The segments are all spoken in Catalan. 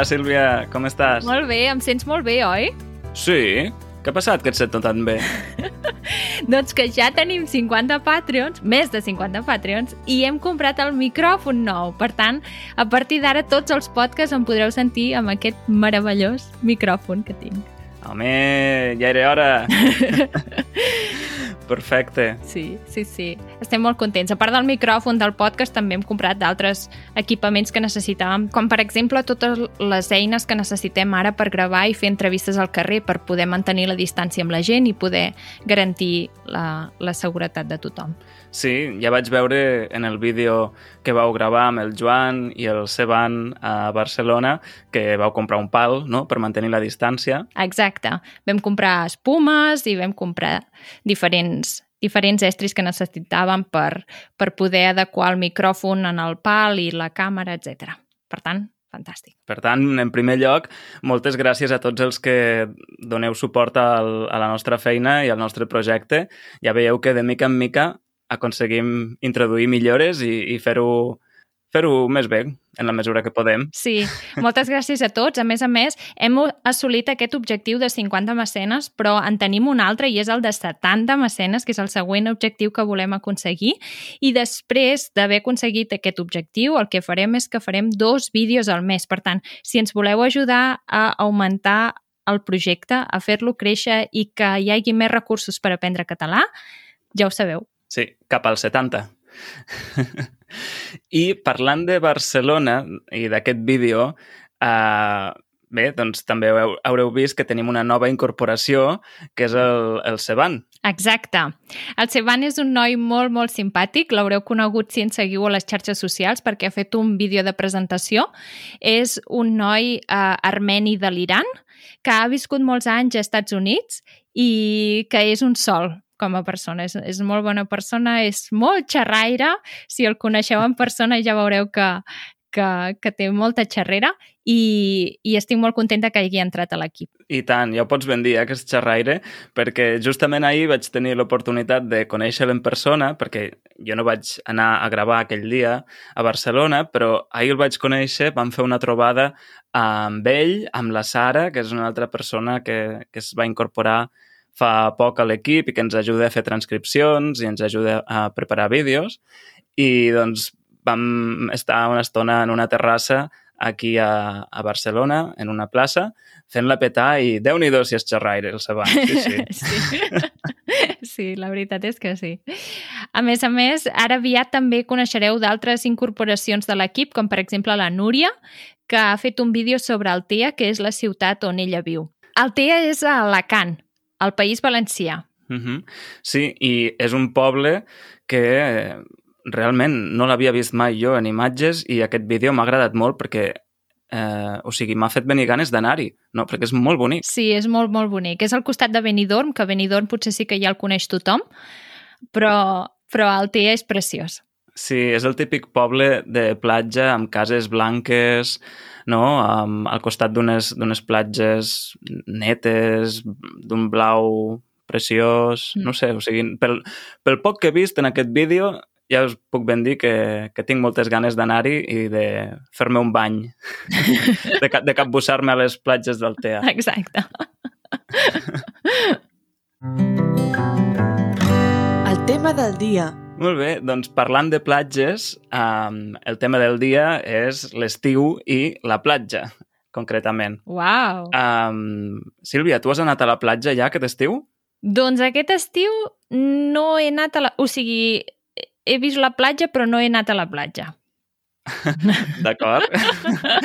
Hola, Sílvia, com estàs? Molt bé, em sents molt bé, oi? Sí? Què ha passat que et sento tan bé? doncs que ja tenim 50 Patreons, més de 50 Patreons, i hem comprat el micròfon nou. Per tant, a partir d'ara tots els podcasts em podreu sentir amb aquest meravellós micròfon que tinc. Home, ja era hora! Perfecte. Sí, sí, sí. Estem molt contents. A part del micròfon del podcast, també hem comprat d'altres equipaments que necessitàvem, com per exemple totes les eines que necessitem ara per gravar i fer entrevistes al carrer per poder mantenir la distància amb la gent i poder garantir la, la seguretat de tothom. Sí, ja vaig veure en el vídeo que vau gravar amb el Joan i el Seban a Barcelona que vau comprar un pal no? per mantenir la distància. Exacte. Vam comprar espumes i vam comprar diferents diferents estris que necessitàvem per, per poder adequar el micròfon en el pal i la càmera, etc. Per tant, fantàstic. Per tant, en primer lloc, moltes gràcies a tots els que doneu suport al, a la nostra feina i al nostre projecte. Ja veieu que de mica en mica aconseguim introduir millores i, i fer-ho fer-ho més bé, en la mesura que podem. Sí, moltes gràcies a tots. A més a més, hem assolit aquest objectiu de 50 mecenes, però en tenim un altre i és el de 70 mecenes, que és el següent objectiu que volem aconseguir. I després d'haver aconseguit aquest objectiu, el que farem és que farem dos vídeos al mes. Per tant, si ens voleu ajudar a augmentar el projecte, a fer-lo créixer i que hi hagi més recursos per aprendre català, ja ho sabeu, Sí, cap al 70. I parlant de Barcelona i d'aquest vídeo, eh, bé, doncs també heu, haureu vist que tenim una nova incorporació, que és el, el Seban. Exacte. El Seban és un noi molt, molt simpàtic. L'haureu conegut si ens seguiu a les xarxes socials perquè ha fet un vídeo de presentació. És un noi eh, armeni de l'Iran que ha viscut molts anys als Estats Units i que és un sol com a persona. És, és molt bona persona, és molt xerraire. Si el coneixeu en persona ja veureu que, que, que té molta xerrera i, i estic molt contenta que hagi entrat a l'equip. I tant, ja ho pots ben dir, eh, que és xerraire, perquè justament ahir vaig tenir l'oportunitat de conèixer-lo en persona, perquè jo no vaig anar a gravar aquell dia a Barcelona, però ahir el vaig conèixer, vam fer una trobada amb ell, amb la Sara, que és una altra persona que, que es va incorporar fa poc a l'equip i que ens ajuda a fer transcripcions i ens ajuda a preparar vídeos i doncs vam estar una estona en una terrassa aquí a, a Barcelona, en una plaça, fent-la petar i déu nhi si és xerraire el Saban. Sí, sí. sí. sí, la veritat és que sí. A més a més, ara aviat també coneixereu d'altres incorporacions de l'equip, com per exemple la Núria, que ha fet un vídeo sobre Altea, que és la ciutat on ella viu. Altea és a Alacant, al País Valencià. Uh -huh. Sí, i és un poble que realment no l'havia vist mai jo en imatges i aquest vídeo m'ha agradat molt perquè eh, o sigui, m'ha fet venir ganes d'anar-hi, no? perquè és molt bonic. Sí, és molt, molt bonic. És al costat de Benidorm, que Benidorm potser sí que ja el coneix tothom, però, però Altea és preciós. Sí, és el típic poble de platja amb cases blanques, no? Um, al costat d'unes platges netes, d'un blau preciós, mm. no sé, o sigui, pel, pel poc que he vist en aquest vídeo ja us puc ben dir que, que tinc moltes ganes d'anar-hi i de fer-me un bany, de, de capbussar-me a les platges del Tea. Exacte. El tema del dia. Molt bé, doncs parlant de platges, um, el tema del dia és l'estiu i la platja, concretament. Uau! Um, Sílvia, tu has anat a la platja ja aquest estiu? Doncs aquest estiu no he anat a la... O sigui, he vist la platja però no he anat a la platja. D'acord.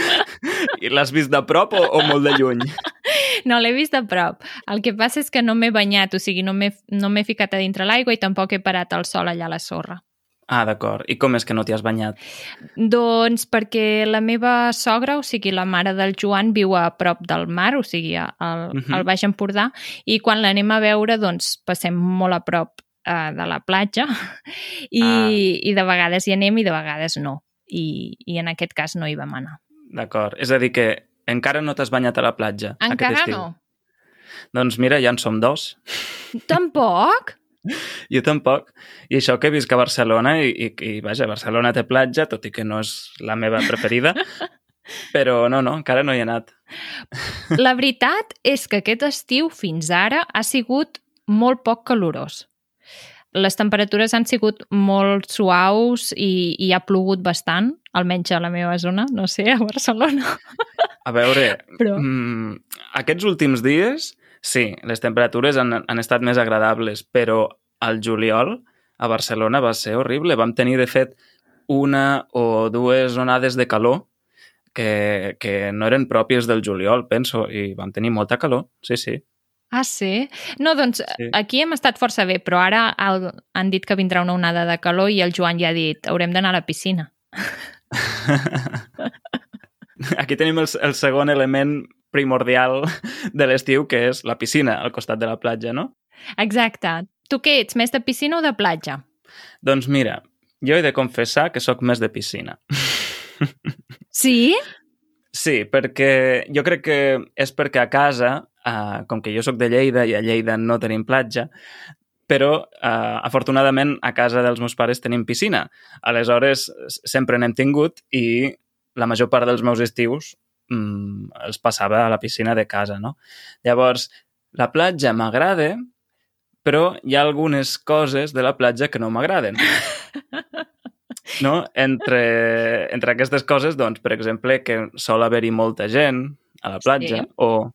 I l'has vist de prop o, o molt de lluny? No, l'he vist de prop. El que passa és que no m'he banyat, o sigui, no m'he no ficat a dintre l'aigua i tampoc he parat al sol allà a la sorra. Ah, d'acord. I com és que no t'hi has banyat? Doncs perquè la meva sogra, o sigui, la mare del Joan, viu a prop del mar, o sigui, al, uh -huh. al Baix Empordà, i quan l'anem a veure, doncs, passem molt a prop uh, de la platja i, ah. i de vegades hi anem i de vegades no. I, i en aquest cas no hi vam anar. D'acord. És a dir que encara no t'has banyat a la platja Encara aquest estiu. no. Doncs mira, ja en som dos. Tampoc? Jo tampoc. I això que visc a Barcelona i, i, i vaja, Barcelona té platja, tot i que no és la meva preferida, Però no, no, encara no hi he anat. La veritat és que aquest estiu, fins ara, ha sigut molt poc calorós. Les temperatures han sigut molt suaus i, i ha plogut bastant, almenys a la meva zona, no sé, a Barcelona. A veure, Però- mm, aquests últims dies, sí, les temperatures han, han estat més agradables, però al juliol a Barcelona va ser horrible. Vam tenir, de fet, una o dues onades de calor que, que no eren pròpies del juliol, penso, i vam tenir molta calor, sí, sí. Ah, sí? No, doncs Sí. aquí hem estat força bé, però ara el, han dit que vindrà una onada de calor i el Joan ja ha dit haurem d'anar a la piscina. Aquí tenim el, el segon element primordial de l'estiu, que és la piscina al costat de la platja, no? Exacte. Tu què ets, més de piscina o de platja? Doncs mira, jo he de confessar que sóc més de piscina. Sí? Sí, perquè jo crec que és perquè a casa, uh, com que jo sóc de Lleida i a Lleida no tenim platja, però uh, afortunadament a casa dels meus pares tenim piscina. Aleshores, sempre n'hem tingut i la major part dels meus estius mm, els passava a la piscina de casa, no? Llavors, la platja m'agrada, però hi ha algunes coses de la platja que no m'agraden. No? Entre, entre aquestes coses, doncs, per exemple, que sol haver-hi molta gent a la platja, Sí. o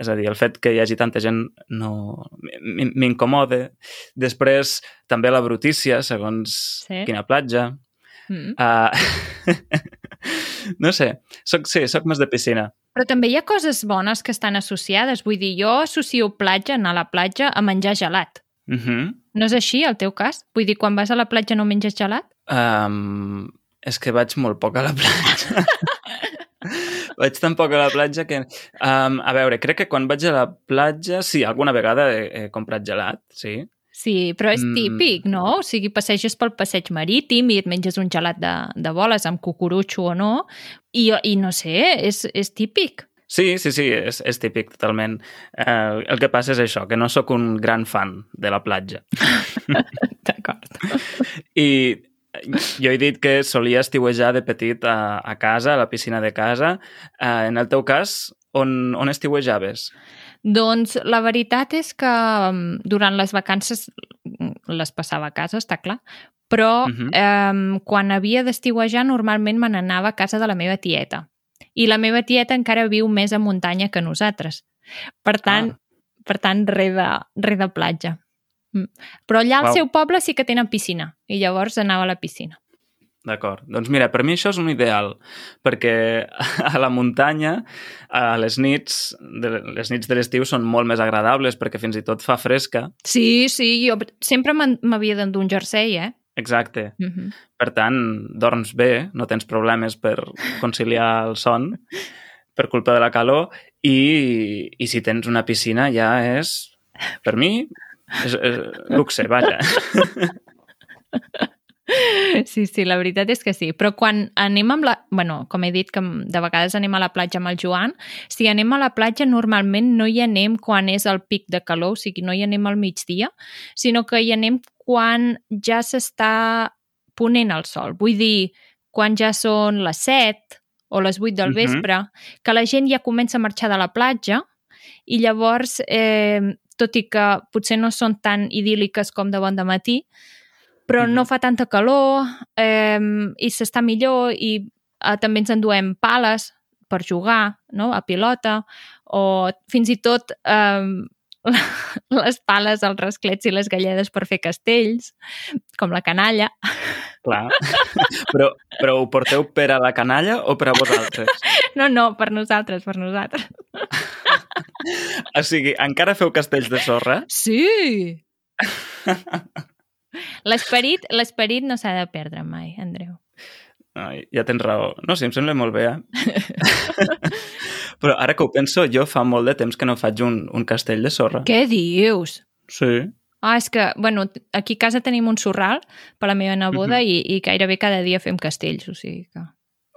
és a dir, el fet que hi hagi tanta gent no m- m'incomoda. Després, també la brutícia, segons Sí. quina platja. Mm. Uh, no sé, soc, sí, soc més de piscina. Però també hi ha coses bones que estan associades. Vull dir, jo associo platja, anar a la platja, a menjar gelat. Uh -huh. No és així, el teu cas? Vull dir, quan vas a la platja no menges gelat? Um, és que vaig molt poc a la platja. vaig tan poc a la platja que... Um, a veure, crec que quan vaig a la platja, sí, alguna vegada he, he comprat gelat, sí. Sí, però és Mm. típic, no? O sigui, passeges pel passeig marítim i et menges un gelat de, de boles amb cucurutxo o no, i, i no sé, és, és típic. Sí, sí, sí, és, és típic totalment. Uh, el que passa és això, que no sóc un gran fan de la platja. D'acord. I jo he dit que solia estiuejar de petit a, a casa, a la piscina de casa. Uh, en el teu cas, on, on estiuejaves? Doncs la veritat és que mm, durant les vacances mm, les passava a casa, està clar, però Mhm. eh, quan havia d'estiuejar normalment me n'anava a casa de la meva tieta. I la meva tieta encara viu més a muntanya que nosaltres. Per tant, Ah. per tant re, de, re de platja. Mm. Però allà al Uau. seu poble sí que tenen piscina i llavors anava a la piscina. D'acord. Doncs mira, per mi això és un ideal, perquè a la muntanya a les nits, de, les nits de l'estiu són molt més agradables perquè fins i tot fa fresca. Sí, sí, jo sempre m'havia d'endur un jersei, eh? Exacte. Mm -hmm. Per tant, dorms bé, no tens problemes per conciliar el son per culpa de la calor i, i si tens una piscina ja és, per mi, luxe, vaja. Sí, sí, la veritat és que sí. Però quan anem amb la... bueno, com he dit, que de vegades anem a la platja amb el Joan, si anem a la platja normalment no hi anem quan és el pic de calor, o sigui, no hi anem al migdia, sinó que hi anem quan ja s'està ponent el sol. Vull dir, quan ja són les 7 o les 8 del Mhm. vespre, que la gent ja comença a marxar de la platja i llavors, eh, tot i que potser no són tan idíl·liques com de bon de matí, però Mhm. no fa tanta calor eh, i s'està millor i eh, també ens enduem pales per jugar no? a pilota o fins i tot eh, les pales, els rasclets i les galledes per fer castells, com la canalla. Clar. Però, però ho porteu per a la canalla o per a vosaltres? No, no, per nosaltres, per nosaltres. O sigui, encara feu castells de sorra? Sí! L'esperit l'esperit no s'ha de perdre mai, Andreu. Ai, ja tens raó. No, sí, em sembla molt bé, eh? Però ara que ho penso, jo fa molt de temps que no faig un, un castell de sorra. Què dius? Sí. Ah, és que, bueno, aquí a casa tenim un sorral per la meva neboda Mhm. i, i gairebé cada dia fem castells, o sigui que...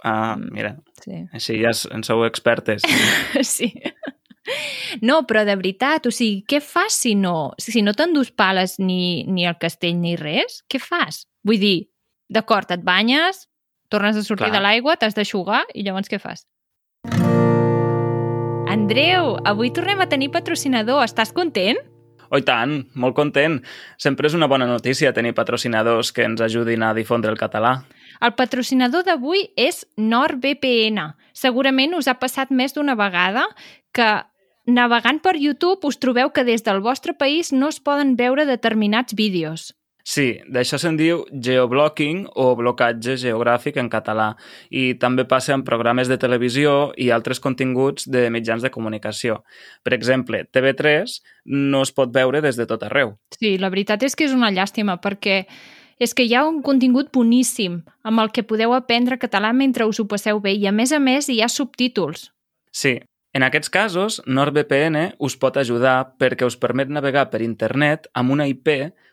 Ah, Mm. mira, Sí. així ja en sou expertes. sí. No, però de veritat, o sigui, què fas si no, si no t'endús pales ni, ni el castell ni res? Què fas? Vull dir, d'acord, et banyes, Tornes a sortir Clar. de l'aigua, t'has d'aixugar i llavors què fas? Andreu, avui tornem a tenir patrocinador. Estàs content? Oh, tant, molt content. Sempre és una bona notícia tenir patrocinadors que ens ajudin a difondre el català. El patrocinador d'avui és NordVPN. Segurament us ha passat més d'una vegada que navegant per YouTube us trobeu que des del vostre país no es poden veure determinats vídeos. Sí, d'això se'n diu geoblocking o blocatge geogràfic en català i també passa en programes de televisió i altres continguts de mitjans de comunicació. Per exemple, TV3 no es pot veure des de tot arreu. Sí, la veritat és que és una llàstima perquè és que hi ha un contingut boníssim amb el que podeu aprendre català mentre us ho passeu bé i a més a més hi ha subtítols. Sí, en aquests casos, NordVPN us pot ajudar perquè us permet navegar per internet amb una IP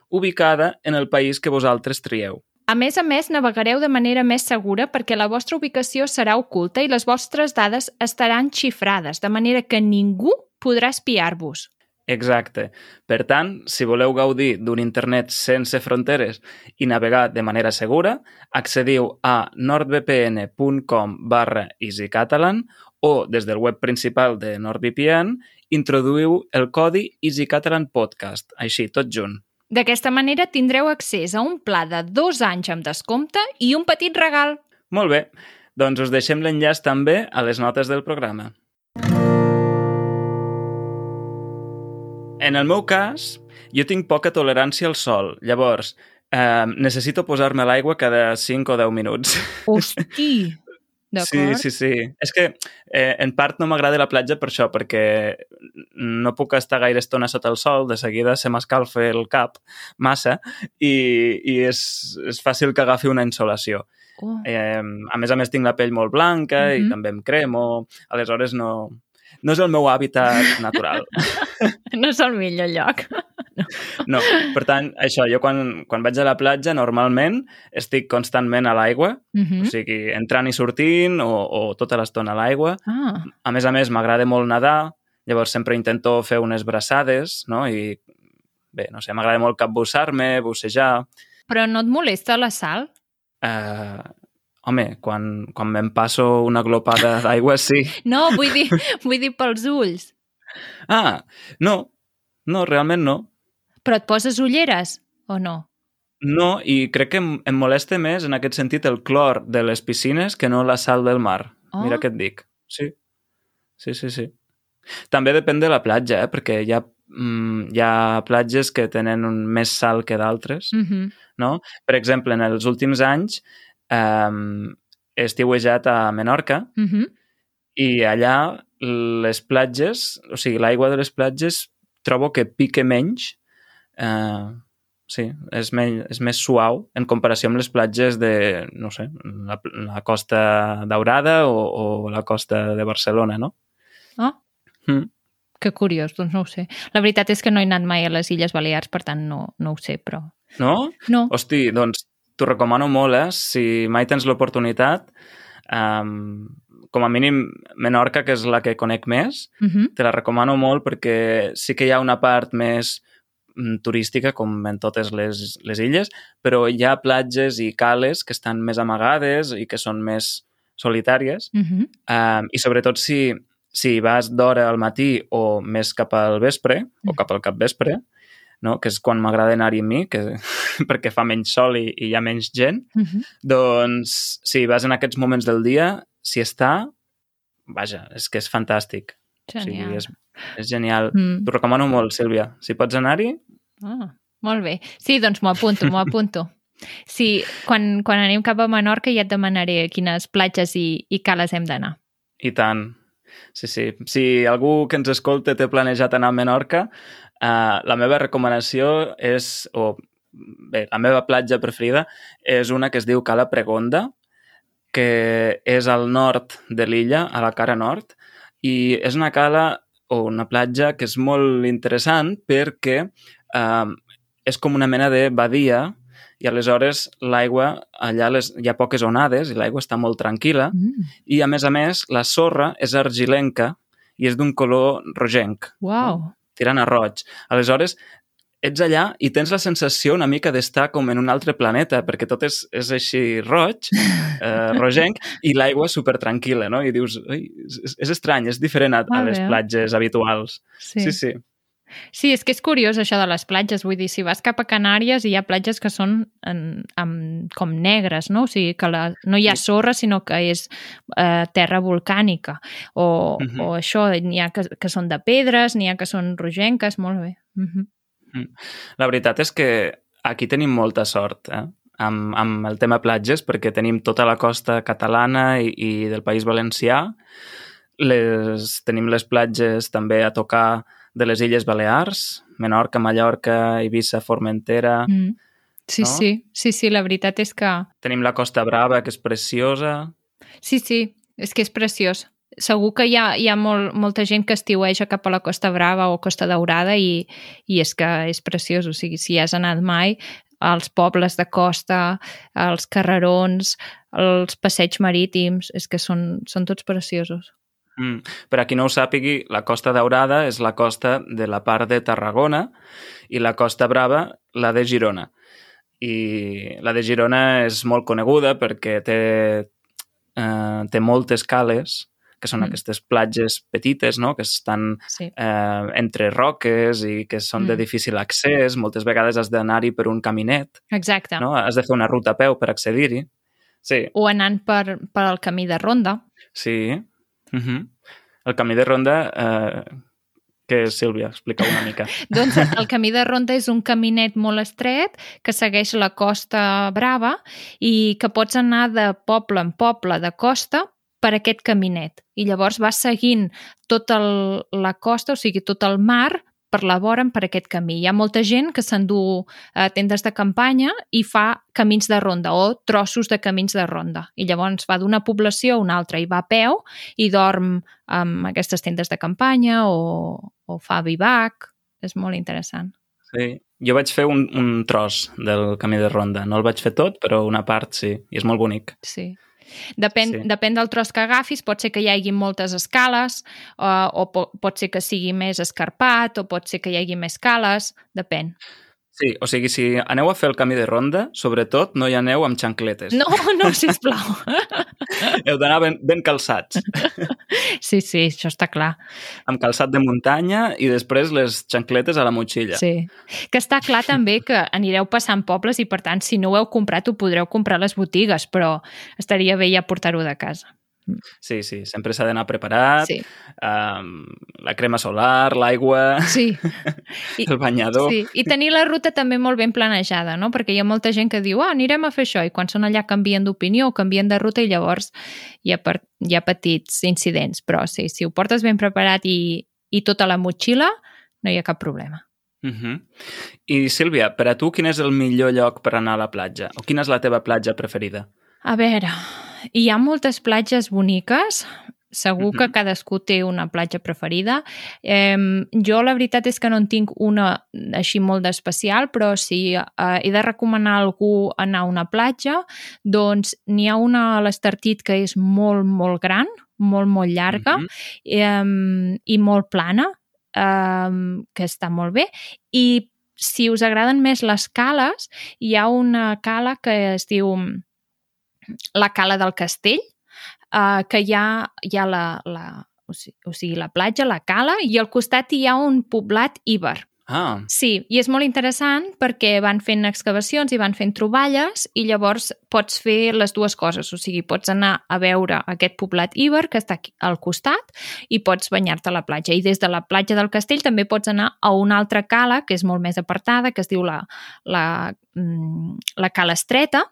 ubicada en el país que vosaltres trieu. A més a més, navegareu de manera més segura perquè la vostra ubicació serà oculta i les vostres dades estaran xifrades, de manera que ningú podrà espiar-vos. Exacte. Per tant, si voleu gaudir d'un internet sense fronteres i navegar de manera segura, accediu a nordvpn.com barra easycatalan o des del web principal de NordVPN introduïu el codi EasyCatalan Podcast, així, tot junt. D'aquesta manera tindreu accés a un pla de dos anys amb descompte i un petit regal. Molt bé, doncs us deixem l'enllaç també a les notes del programa. En el meu cas, jo tinc poca tolerància al sol. Llavors, eh, necessito posar-me l'aigua cada 5 o 10 minuts. Hosti! Sí, sí, sí. És que eh, en part no m'agrada la platja per això, perquè no puc estar gaire estona sota el sol, de seguida se m'escalfa el cap massa i, i és, és fàcil que agafi una insolació. Oh. Eh, a més a més tinc la pell molt blanca Mhm. i també em cremo, aleshores no, no és el meu hàbitat natural. No és el millor lloc. No, per tant, això, jo quan, quan vaig a la platja normalment estic constantment a l'aigua, Uh o -huh. sigui, entrant i sortint o, o tota l'estona a l'aigua. Ah, A més a més, m'agrada molt nedar, llavors sempre intento fer unes braçades, no? I bé, no sé, m'agrada molt capbussar-me, bussejar... però no et molesta la sal? Eh, home, quan, quan me'n passo una glopada d'aigua, sí. No, vull dir, vull dir pels ulls. Ah, no, no, realment no. Però et poses ulleres o no? No, i crec que em, em molesta més en aquest sentit el clor de les piscines que no la sal del mar. Oh. Mira què et dic. Sí, sí, sí, sí. També depèn de la platja, eh? perquè hi ha, mm, hi ha platges que tenen un, més sal que d'altres, Uh -huh. no? Per exemple, en els últims anys he estiuejat a Menorca Uh -huh. i allà les platges, o sigui, l'aigua de les platges trobo que pique menys eh, sí, és, menys, és més suau en comparació amb les platges de, no sé, la, la costa daurada o, o la costa de Barcelona, no? Oh, Mm. que curiós, doncs no ho sé. La veritat és que no he anat mai a les Illes Balears, per tant no, no ho sé, però... No? No. Hosti, doncs t'ho recomano molt, eh? Si mai tens l'oportunitat, um, com a mínim Menorca, que és la que conec més, Uh -huh. te la recomano molt perquè sí que hi ha una part més mm, turística, com en totes les, les illes, però hi ha platges i cales que estan més amagades i que són més solitàries. Uh -huh. Um, I sobretot si, si vas d'hora al matí o més cap al vespre, o Mm. cap al capvespre, no? que és quan m'agrada anar-hi a mi, que, perquè fa menys sol i, i hi ha menys gent, Uh -huh. doncs si vas en aquests moments del dia, si està, vaja, és que és fantàstic. O sigui, Genial. és, és genial. Mm. T'ho recomano molt, Sílvia. Si pots anar-hi, Ah, molt bé. Sí, doncs m'ho apunto, m'ho apunto. Sí, quan, quan anem cap a Menorca ja et demanaré quines platges i, i cales hem d'anar. i tant. Sí, sí. Si algú que ens escolta té planejat anar a Menorca, uh, la meva recomanació és, o bé, la meva platja preferida és una que es diu Cala Pregonda, que és al nord de l'illa, a la cara nord, i és una cala o una platja que és molt interessant perquè eh, és com una mena de badia i aleshores l'aigua, allà les, hi ha poques onades i l'aigua està molt tranquil·la Mm. i a més a més la sorra és argilenca i és d'un color rogenc, Uau. tirant a roig. Aleshores, ets allà i tens la sensació una mica d'estar com en un altre planeta, perquè tot és, és així roig, eh, rogenc, i l'aigua super tranquil·la, no? I dius, Ui, és, és estrany, és diferent a, a les platges habituals. Sí. Sí, sí. Sí, és que és curiós això de les platges. Vull dir, si vas cap a Canàries hi ha platges que són en, en, com negres, no? O sigui, que la, no hi ha sorra, sinó que és eh, terra volcànica. O, Mhm. o això, n'hi ha que, que són de pedres, n'hi ha que són rogenques, molt bé. Mhm. La veritat és que aquí tenim molta sort, eh? Amb, amb el tema platges, perquè tenim tota la costa catalana i, i del País Valencià. Les, tenim les platges també a tocar de les Illes Balears, Menorca, Mallorca, Eivissa, Formentera. Mm. Mm. Sí, No? sí, sí, sí, la veritat és que... Tenim la Costa Brava, que és preciosa. Sí, sí, és que és preciós. Segur que hi ha, hi ha molt, molta gent que estiueja cap a la Costa Brava o Costa Daurada i, i és que és preciós. O sigui, si has anat mai, als pobles de costa, als carrerons, els passeigs marítims, és que són, són tots preciosos. Mm. Per a qui no ho sàpigui, la Costa Daurada és la costa de la part de Tarragona i la Costa Brava, la de Girona. I la de Girona és molt coneguda perquè té, eh, té moltes cales, que són Mm. aquestes platges petites, no?, que estan Sí. eh, entre roques i que són de Mm. difícil accés. Moltes vegades has d'anar-hi per un caminet, Exacte. no? Has de fer una ruta a peu per accedir-hi. Sí, O anant per, per el camí de ronda. Sí. Uh -huh. El camí de ronda, eh, què és, Sílvia? Explica una mica. Doncs el camí de ronda és un caminet molt estret que segueix la Costa Brava i que pots anar de poble en poble de costa per aquest caminet. I llavors vas seguint tota la costa, o sigui, tot el mar, per la vora per aquest camí. Hi ha molta gent que s'endú a tendes de campanya i fa camins de ronda o trossos de camins de ronda. I llavors va d'una població a una altra i va a peu i dorm amb aquestes tendes de campanya o, o fa vivac. És molt interessant. Sí. Jo vaig fer un, un tros del camí de ronda. No el vaig fer tot, però una part sí. I és molt bonic. Sí. Depèn, Sí. depèn del tros que agafis, pot ser que hi hagi moltes escales uh, o po pot ser que sigui més escarpat o pot ser que hi hagi més cales, depèn. Sí, o sigui, si aneu a fer el camí de ronda, sobretot no hi aneu amb xancletes. No, no, sisplau. Heu d'anar ben, ben calçats. Sí, sí, això està clar. amb calçat de muntanya i després les xancletes a la motxilla. Sí. Que està clar també que anireu passant pobles i, per tant, si no ho heu comprat, ho podreu comprar a les botigues, però estaria bé ja portar-ho de casa. Sí, sí sempre s'ha d'anar preparat. Sí, Um, la crema solar, l'aigua, sí. I, el banyador. Sí, i tenir la ruta també molt ben planejada, no? Perquè hi ha molta gent que diu, ah, anirem a fer això, i quan són allà canvien d'opinió o canvien de ruta i llavors hi ha, per, hi ha petits incidents. Però sí, si ho portes ben preparat i, i tota la motxilla, no hi ha cap problema. Uh -huh. I Sílvia, per a tu quin és el millor lloc per anar a la platja? O quina és la teva platja preferida? A veure, hi ha moltes platges boniques, segur que Mhm. cadascú té una platja preferida. Eh, jo la veritat és que no en tinc una així molt d'especial, però si eh, he de recomanar a algú anar a una platja, doncs n'hi ha una a l'Estartit que és molt, molt gran, molt, molt llarga Mhm. eh, i molt plana, eh, que està molt bé. I si us agraden més les cales, hi ha una cala que es diu la cala del castell, eh, que hi ha, hi ha la, la, o, sigui, o sigui, la platja, la cala, i al costat hi ha un poblat íber. Ah, Sí, i és molt interessant perquè van fent excavacions i van fent troballes i llavors pots fer les dues coses, o sigui, pots anar a veure aquest poblat íber que està aquí al costat i pots banyar-te a la platja. I des de la platja del castell també pots anar a una altra cala que és molt més apartada, que es diu la, la, mm, la cala estreta,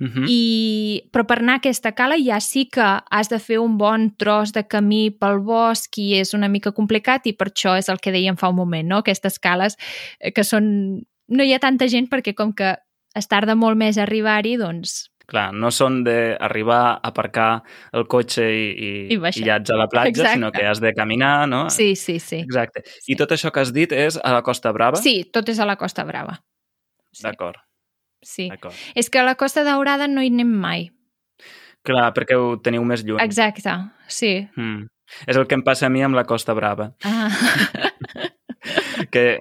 uh -huh. i, però per anar a aquesta cala ja sí que has de fer un bon tros de camí pel bosc i és una mica complicat i per això és el que dèiem fa un moment, no? aquestes cales eh, que són... No hi ha tanta gent perquè com que es tarda molt més a arribar-hi, doncs... Clar, no són d'arribar, aparcar el cotxe i, i, I baixar. i ja ets a la platja, Exacte. sinó que has de caminar, no? Sí, sí, sí. Exacte. Sí. I tot això que has dit és a la Costa Brava? Sí, tot és a la Costa Brava. Sí, D'acord, sí. És que a la Costa Daurada no hi anem mai. Clar, perquè ho teniu més lluny. Exacte, sí. Mm. És el que em passa a mi amb la Costa Brava. Ah. que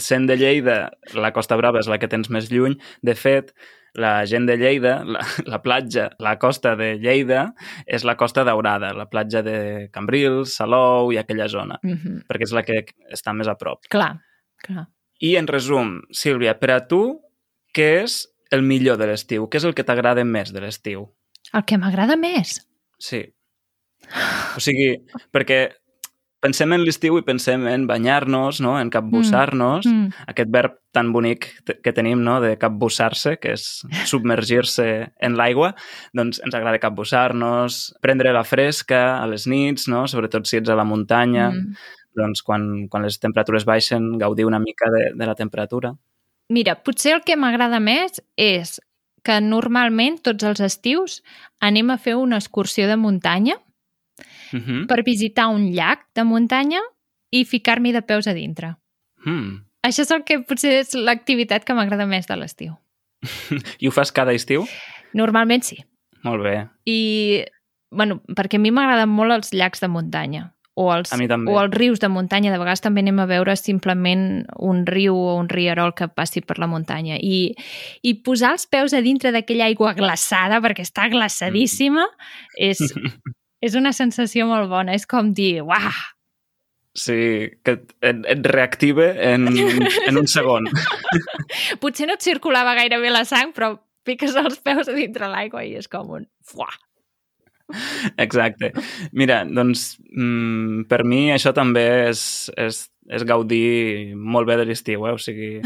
sent de Lleida, la Costa Brava és la que tens més lluny. De fet, la gent de Lleida, la, la platja, la costa de Lleida és la costa daurada, la platja de Cambrils, Salou i aquella zona, Mm -hmm. perquè és la que està més a prop. Clar, clar. I en resum, Sílvia, per a tu, què és el millor de l'estiu? Què és el que t'agrada més de l'estiu? El que m'agrada més. Sí. O sigui, perquè pensem en l'estiu i pensem en banyar-nos, no? en capbussar-nos, Mm. aquest verb tan bonic que tenim, no?, de capbussar-se, que és submergir-se en l'aigua, doncs ens agrada capbussar-nos, prendre la fresca a les nits, no?, sobretot si ets a la muntanya, Mm. doncs quan, quan les temperatures baixen, gaudir una mica de, de la temperatura. Mira, potser el que m'agrada més és que normalment tots els estius anem a fer una excursió de muntanya Uh -huh. per visitar un llac de muntanya i ficar-m'hi de peus a dintre. mm. Això és el que potser és l'activitat que m'agrada més de l'estiu. I ho fas cada estiu? Normalment sí. Molt bé. I, bueno, perquè a mi m'agraden molt els llacs de muntanya o els, o els rius de muntanya. De vegades també anem a veure simplement un riu o un rierol que passi per la muntanya. I, i posar els peus a dintre d'aquella aigua glaçada, perquè està glaçadíssima, és, és una sensació molt bona. És com dir, uah, Sí, que et, et, et reactiva en, en un segon. potser no et circulava gaire bé la sang, però piques els peus a dintre l'aigua i és com un... Fuà. Exacte. Mira, doncs, mm, per mi això també és, és, és gaudir molt bé de l'estiu, eh? O sigui,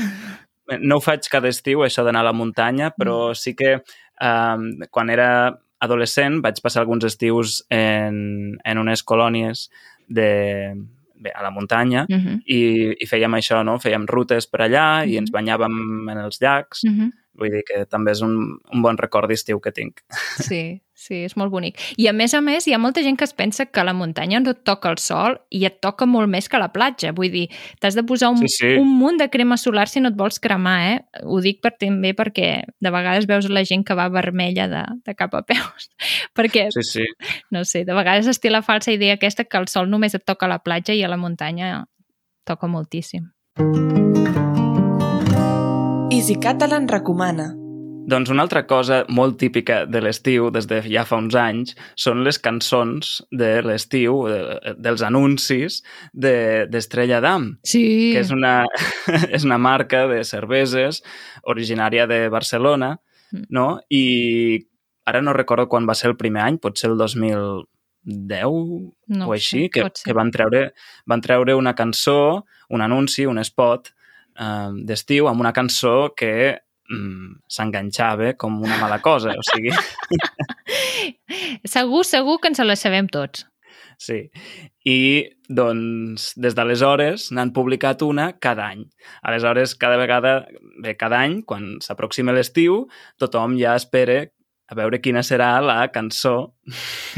no ho faig cada estiu, això d'anar a la muntanya, però sí que eh, quan era adolescent vaig passar alguns estius en, en unes colònies de, bé, a la muntanya Uh -huh. i, i fèiem això, no? Fèiem rutes per allà i Mhm. ens banyàvem en els llacs. Uh -huh. Vull dir que també és un, un bon record d'estiu que tinc. Sí, sí, és molt bonic. I a més a més, hi ha molta gent que es pensa que a la muntanya no et toca el sol i et toca molt més que a la platja. Vull dir, t'has de posar un, Sí, sí. un munt de crema solar si no et vols cremar, eh? Ho dic per, també perquè de vegades veus la gent que va vermella de, de cap a peus. perquè, Sí, sí. no sé, de vegades es té la falsa idea aquesta que el sol només et toca a la platja i a la muntanya toca moltíssim. Easy Catalan recomana. Doncs una altra cosa molt típica de l'estiu, des de ja fa uns anys, són les cançons de l'estiu, de, dels anuncis de- d'Estrella d'Am, Sí. que és una, és una marca de cerveses originària de Barcelona, Mm. no? I ara no recordo quan va ser el primer any, potser el 2010 no o així, sé, que, que van, treure, van treure una cançó, un anunci, un spot eh, d'estiu amb una cançó que mm, s'enganxava com una mala cosa. O sigui, Segur, segur que ens la sabem tots. sí. I, doncs, des d'aleshores n'han publicat una cada any. Aleshores, cada vegada, bé, cada any, quan s'aproxima l'estiu, tothom ja espera a veure quina serà la cançó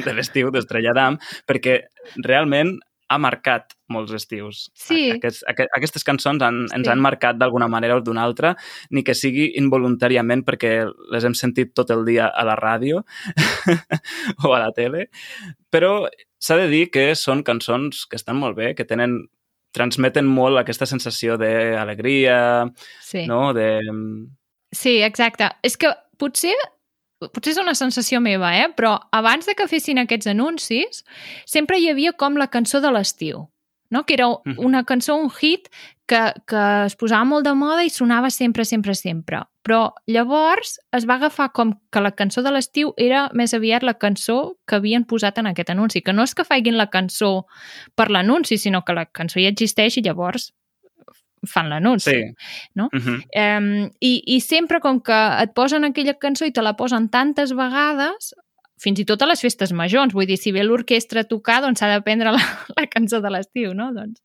de l'estiu d'Estrella d'Am, perquè realment ha marcat molts estius. Sí. Aquests, aqu aquestes cançons han, ens Sí. han marcat d'alguna manera o d'una altra, ni que sigui involuntàriament perquè les hem sentit tot el dia a la ràdio o a la tele, però s'ha de dir que són cançons que estan molt bé, que tenen transmeten molt aquesta sensació d'alegria, Sí. no? de... Sí, exacte. És que potser potser és una sensació meva, eh? però abans de que fessin aquests anuncis, sempre hi havia com la cançó de l'estiu, no? que era una cançó, un hit, que, que es posava molt de moda i sonava sempre, sempre, sempre. Però llavors es va agafar com que la cançó de l'estiu era més aviat la cançó que havien posat en aquest anunci, que no és que faiguin la cançó per l'anunci, sinó que la cançó ja existeix i llavors fan l'anunci. Sí. No? Uh -huh. Um, i, I sempre com que et posen aquella cançó i te la posen tantes vegades, fins i tot a les festes majors, vull dir, si ve l'orquestra a tocar, doncs s'ha de prendre la, la cançó de l'estiu, no? Doncs,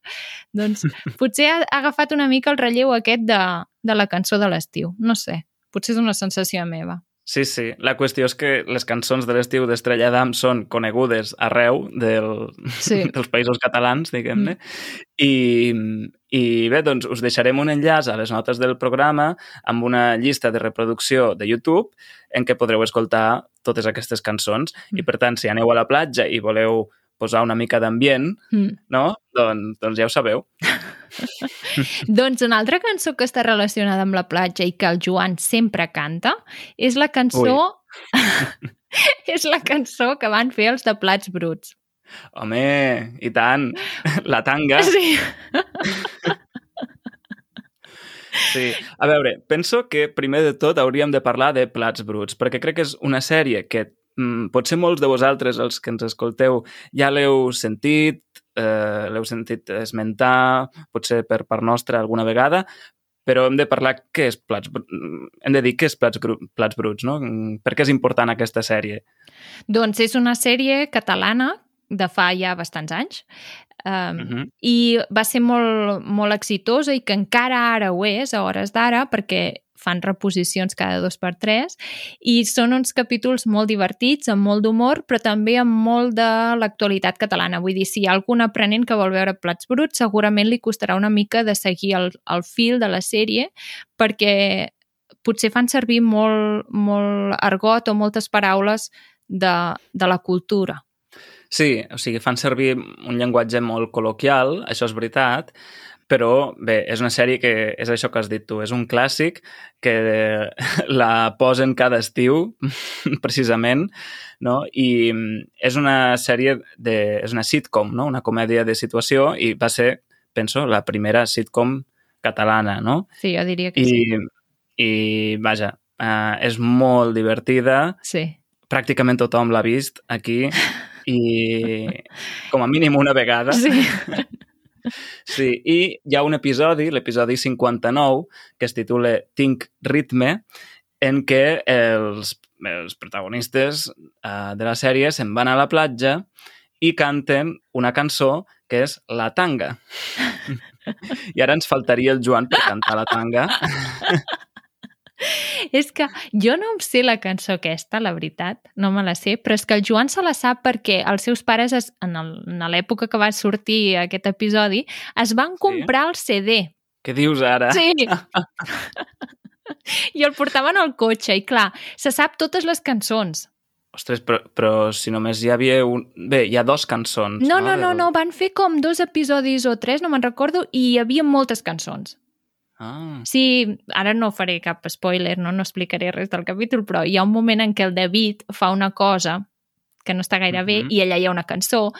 doncs potser ha, ha agafat una mica el relleu aquest de, de la cançó de l'estiu, no sé, potser és una sensació meva. Sí, sí. La qüestió és que les cançons de l'estiu d'Estrella d'Am són conegudes arreu del, Sí. dels països catalans, diguem-ne. I, I bé, doncs us deixarem un enllaç a les notes del programa amb una llista de reproducció de YouTube en què podreu escoltar totes aquestes cançons. I per tant, si aneu a la platja i voleu posar una mica d'ambient, Mm. no? doncs, doncs ja ho sabeu. doncs una altra cançó que està relacionada amb la platja i que el Joan sempre canta és la cançó... és la cançó que van fer els de Plats Bruts. Home, i tant, la tanga. Sí. Sí. A veure, penso que primer de tot hauríem de parlar de Plats Bruts, perquè crec que és una sèrie que mm, potser molts de vosaltres, els que ens escolteu, ja l'heu sentit, eh, l'heu sentit esmentar, potser per part nostra alguna vegada, però hem de parlar què és Plats Bruts, hem de dir què és Plats, Plats Bruts, no? Per què és important aquesta sèrie? Doncs és una sèrie catalana de fa ja bastants anys um, uh -huh. i va ser molt, molt exitosa i que encara ara ho és a hores d'ara perquè fan reposicions cada dos per tres i són uns capítols molt divertits, amb molt d'humor, però també amb molt de l'actualitat catalana. Vull dir, si hi ha algun aprenent que vol veure Plats Bruts, segurament li costarà una mica de seguir el, el fil de la sèrie perquè potser fan servir molt, molt argot o moltes paraules de, de la cultura. Sí, o sigui, fan servir un llenguatge molt col·loquial, això és veritat, però bé, és una sèrie que és això que has dit tu, és un clàssic que la posen cada estiu, precisament, no? i és una sèrie de... és una sitcom, no? una comèdia de situació, i va ser, penso, la primera sitcom catalana, no? Sí, jo diria que I, sí. I, vaja, uh, és molt divertida. Sí. Pràcticament tothom l'ha vist aquí i com a mínim una vegada. Sí. Sí, i hi ha un episodi, l'episodi 59, que es titula Tinc ritme, en què els, els protagonistes uh, de la sèrie se'n van a la platja i canten una cançó que és La tanga. I ara ens faltaria el Joan per cantar la tanga. És que jo no em sé la cançó aquesta, la veritat, no me la sé, però és que el Joan se la sap perquè els seus pares, es, en l'època que va sortir aquest episodi, es van comprar sí? el CD. Què dius ara? Sí. I el portaven al cotxe i, clar, se sap totes les cançons. Ostres, però, però si només hi havia un... Bé, hi ha dos cançons. No, no, no, no, no, van fer com dos episodis o tres, no me'n recordo, i hi havia moltes cançons. Ah. Sí, ara no faré cap spoiler, no, no explicaré res del capítol, però hi ha un moment en què el David fa una cosa que no està gaire bé Mhm. i allà hi ha una cançó.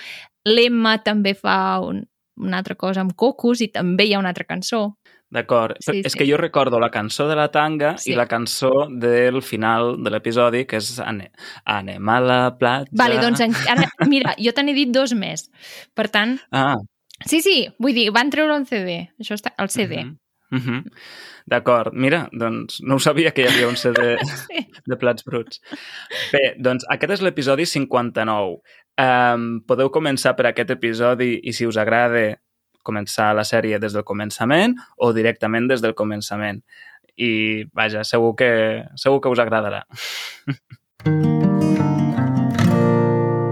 L'Emma també fa un, una altra cosa amb cocos i també hi ha una altra cançó. D'acord. Sí, és sí. que jo recordo la cançó de la tanga Sí. i la cançó del final de l'episodi, que és Ane Anem a la platja... Vale, doncs encara... Mira, jo te n'he dit dos més. Per tant, Ah, sí, sí, vull dir, van treure un CD. Això està... El CD. Mhm, mhm. D'acord. Mira, doncs no ho sabia que hi havia un CD Sí. de plats bruts. Bé, doncs aquest és l'episodi 59. Um, podeu començar per aquest episodi i si us agrada començar la sèrie des del començament o directament des del començament. I, vaja, segur que, segur que us agradarà.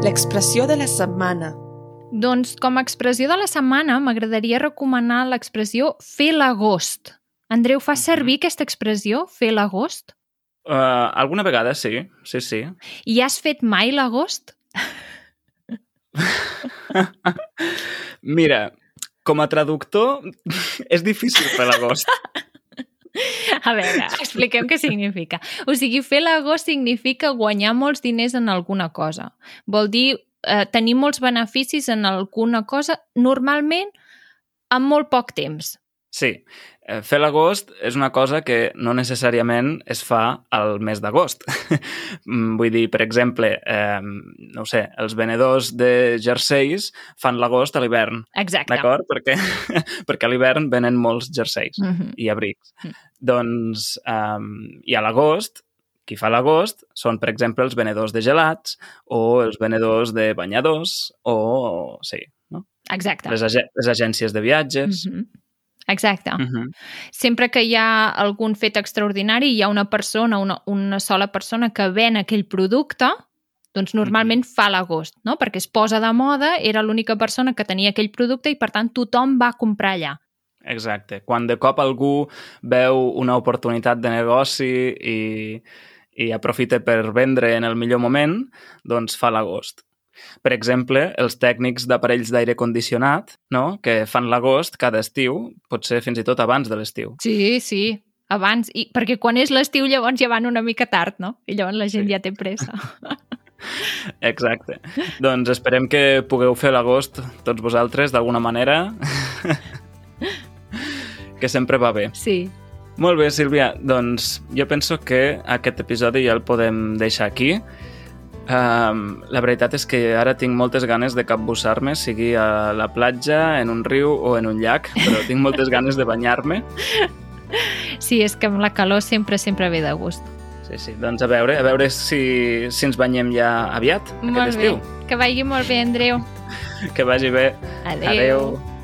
L'expressió de la setmana. Doncs com a expressió de la setmana m'agradaria recomanar l'expressió fer l'agost. Andreu, fas servir aquesta expressió, fer l'agost? Uh, alguna vegada sí, sí, sí. I has fet mai l'agost? Mira, com a traductor és difícil fer l'agost. A veure, expliquem què significa. O sigui, fer l'agost significa guanyar molts diners en alguna cosa. Vol dir eh, tenir molts beneficis en alguna cosa, normalment en molt poc temps. Sí, eh, fer l'agost és una cosa que no necessàriament es fa al mes d'agost. Mm, Vull dir, per exemple, eh, no sé, els venedors de jerseis fan l'agost a l'hivern, Exacte. d'acord? Perquè, perquè a l'hivern venen molts jerseis Mm -hmm. i abrics. Mm. Doncs, um, i a l'agost, qui fa l'agost són, per exemple, els venedors de gelats o els venedors de banyadors o, sí, no? Exacte. les, ag les agències de viatges. Mm -hmm. Exacte. Mm -hmm. Sempre que hi ha algun fet extraordinari, hi ha una persona, una, una sola persona que ven aquell producte, doncs normalment fa l'agost, no? Perquè es posa de moda, era l'única persona que tenia aquell producte i, per tant, tothom va comprar allà. Exacte. Quan de cop algú veu una oportunitat de negoci i, i aprofita per vendre en el millor moment, doncs fa l'agost. Per exemple, els tècnics d'aparells d'aire condicionat, no? que fan l'agost cada estiu, potser fins i tot abans de l'estiu. Sí, sí, abans. I, perquè quan és l'estiu llavors ja van una mica tard, no? I llavors la gent sí. ja té pressa. Exacte. doncs esperem que pugueu fer l'agost tots vosaltres d'alguna manera. que sempre va bé. Sí. Molt bé, Sílvia. Doncs jo penso que aquest episodi ja el podem deixar aquí. Um, la veritat és que ara tinc moltes ganes de capbussar-me, sigui a la platja, en un riu o en un llac, però tinc moltes ganes de banyar-me. Sí, és que amb la calor sempre, sempre ve de gust. Sí, sí, doncs a veure, a veure si, si ens banyem ja aviat, molt aquest estiu. Bé. Que vagi molt bé, Andreu. Que vagi bé. Adéu. Adéu.